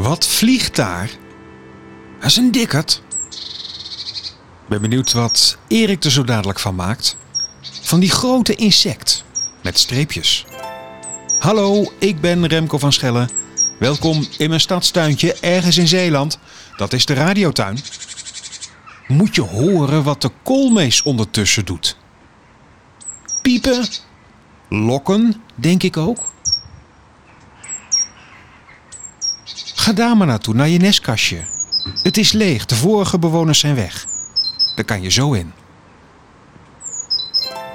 Wat vliegt daar? Dat is een dikkerd. Ben benieuwd wat Erik er zo dadelijk van maakt. Van die grote insect met streepjes. Hallo, ik ben Remco van Schellen. Welkom in mijn stadstuintje ergens in Zeeland. Dat is de radiotuin. Moet je horen wat de koolmees ondertussen doet. Piepen, lokken, denk ik ook. Ga daar maar naartoe, naar je nestkastje. Het is leeg, de vorige bewoners zijn weg. Daar kan je zo in.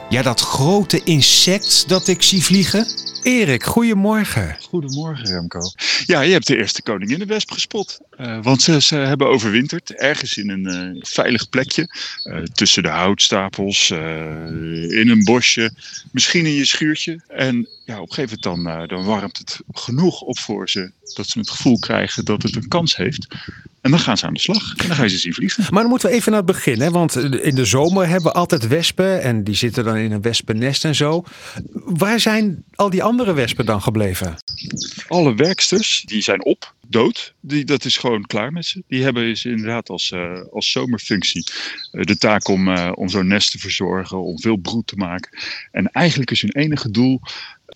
Ja, dat grote insect dat ik zie vliegen. Erik, goedemorgen. Goedemorgen Remco. Ja, je hebt de eerste koninginnenwesp gespot. Uh, want ze, hebben overwinterd ergens in een uh, veilig plekje. Uh, tussen de houtstapels, in een bosje, misschien in je schuurtje. En ja, op een gegeven moment dan, dan warmt het genoeg op voor ze dat ze het gevoel krijgen dat het een kans heeft. En dan gaan ze aan de slag en dan ga je ze zien vliegen. Maar dan moeten we even naar het begin. Hè? Want in de zomer hebben we altijd wespen en die zitten dan in een wespennest en zo. Waar zijn al die andere wespen dan gebleven? Alle werksters die zijn op, dood. Die, dat is gewoon klaar met ze. Die hebben dus inderdaad als, uh, als zomerfunctie uh, de taak om, om zo'n nest te verzorgen, om veel broed te maken. En eigenlijk is hun enige doel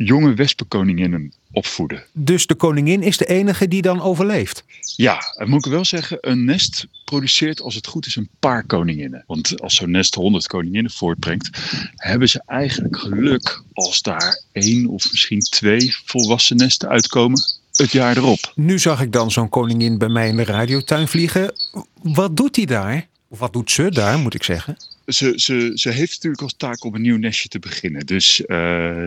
jonge wespenkoninginnen opvoeden. Dus de koningin is de enige die dan overleeft? Ja, en moet ik wel zeggen, een nest produceert als het goed is een paar koninginnen. Want als zo'n nest honderd koninginnen voortbrengt, hebben ze eigenlijk geluk als daar één of misschien twee volwassen nesten uitkomen het jaar erop. Nu zag ik dan zo'n koningin bij mij in de radiotuin vliegen. Wat doet hij daar? Of wat doet ze daar, moet ik zeggen? Ze, ze, ze heeft natuurlijk als taak om een nieuw nestje te beginnen. Dus uh,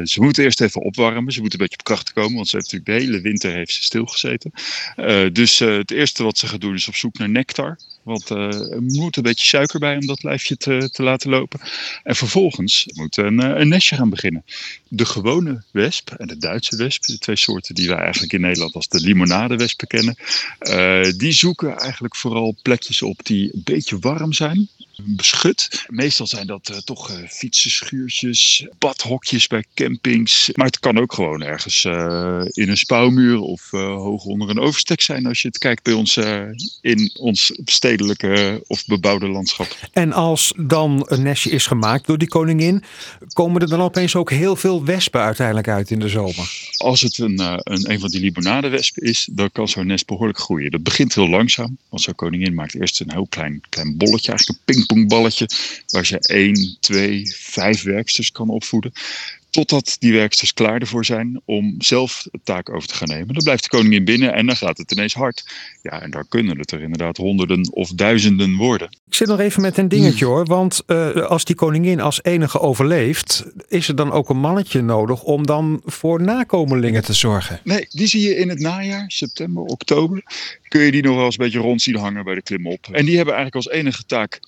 ze moet eerst even opwarmen. Ze moet een beetje op kracht komen, want ze heeft natuurlijk de hele winter heeft ze stilgezeten. Uh, dus uh, het eerste wat ze gaat doen is op zoek naar nectar. Want er moet een beetje suiker bij om dat lijfje te, te laten lopen. En vervolgens moet een, een nestje gaan beginnen. De gewone wesp en de Duitse wesp, de twee soorten die wij eigenlijk in Nederland als de limonadewespen kennen, die zoeken eigenlijk vooral plekjes op die een beetje warm zijn beschut. Meestal zijn dat uh, toch uh, fietsenschuurtjes, badhokjes bij campings. Maar het kan ook gewoon ergens uh, in een spouwmuur of hoog onder een overstek zijn als je het kijkt bij ons in ons stedelijke of bebouwde landschap. En als dan een nestje is gemaakt door die koningin, komen er dan opeens ook heel veel wespen uiteindelijk uit in de zomer? Als het een, een, een van die limonadewespen is, dan kan zo'n nest behoorlijk groeien. Dat begint heel langzaam, want zo'n koningin maakt eerst een heel klein, klein bolletje, eigenlijk een pingpongballetje, waar ze 1, 2, 5 werksters kan opvoeden. Totdat die werksters klaar ervoor zijn om zelf de taak over te gaan nemen. Dan blijft de koningin binnen en dan gaat het ineens hard. Ja, en daar kunnen het er inderdaad honderden of duizenden worden. Ik zit nog even met een dingetje hoor. Want uh, als die koningin als enige overleeft, is er dan ook een mannetje nodig om dan voor nakomelingen te zorgen? Nee, die zie je in het najaar, september, oktober. Kun je die nog wel eens een beetje rond zien hangen bij de klimop. En die hebben eigenlijk als enige taak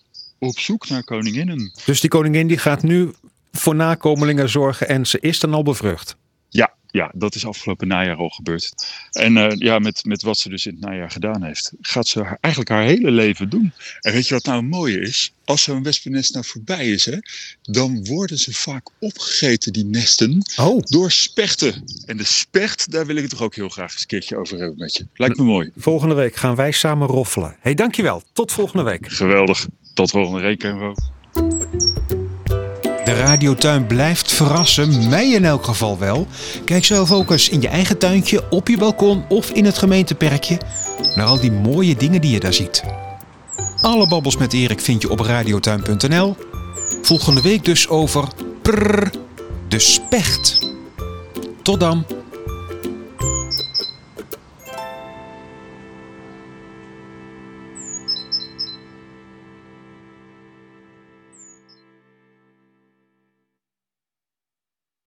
op zoek naar koninginnen. Dus die koningin die gaat nu voor nakomelingen zorgen en ze is dan al bevrucht? Ja, ja, dat is afgelopen najaar al gebeurd. En uh, ja, met, met wat ze dus in het najaar gedaan heeft, gaat ze haar, eigenlijk haar hele leven doen. En weet je wat nou het mooie is? Als zo'n wespennest nou voorbij is, hè, dan worden ze vaak opgegeten, die nesten, oh. door spechten. En de specht, daar wil ik het toch ook heel graag eens een keertje over hebben met je. Lijkt me mooi. Volgende week gaan wij samen roffelen. Hé, hey, dankjewel. Tot volgende week. Geweldig. Tot volgende week, Renro. De radiotuin blijft verrassen, mij in elk geval wel. Kijk zelf ook eens in je eigen tuintje, op je balkon of in het gemeenteperkje naar al die mooie dingen die je daar ziet. Alle babbels met Erik vind je op radiotuin.nl. Volgende week dus over de specht. Tot dan.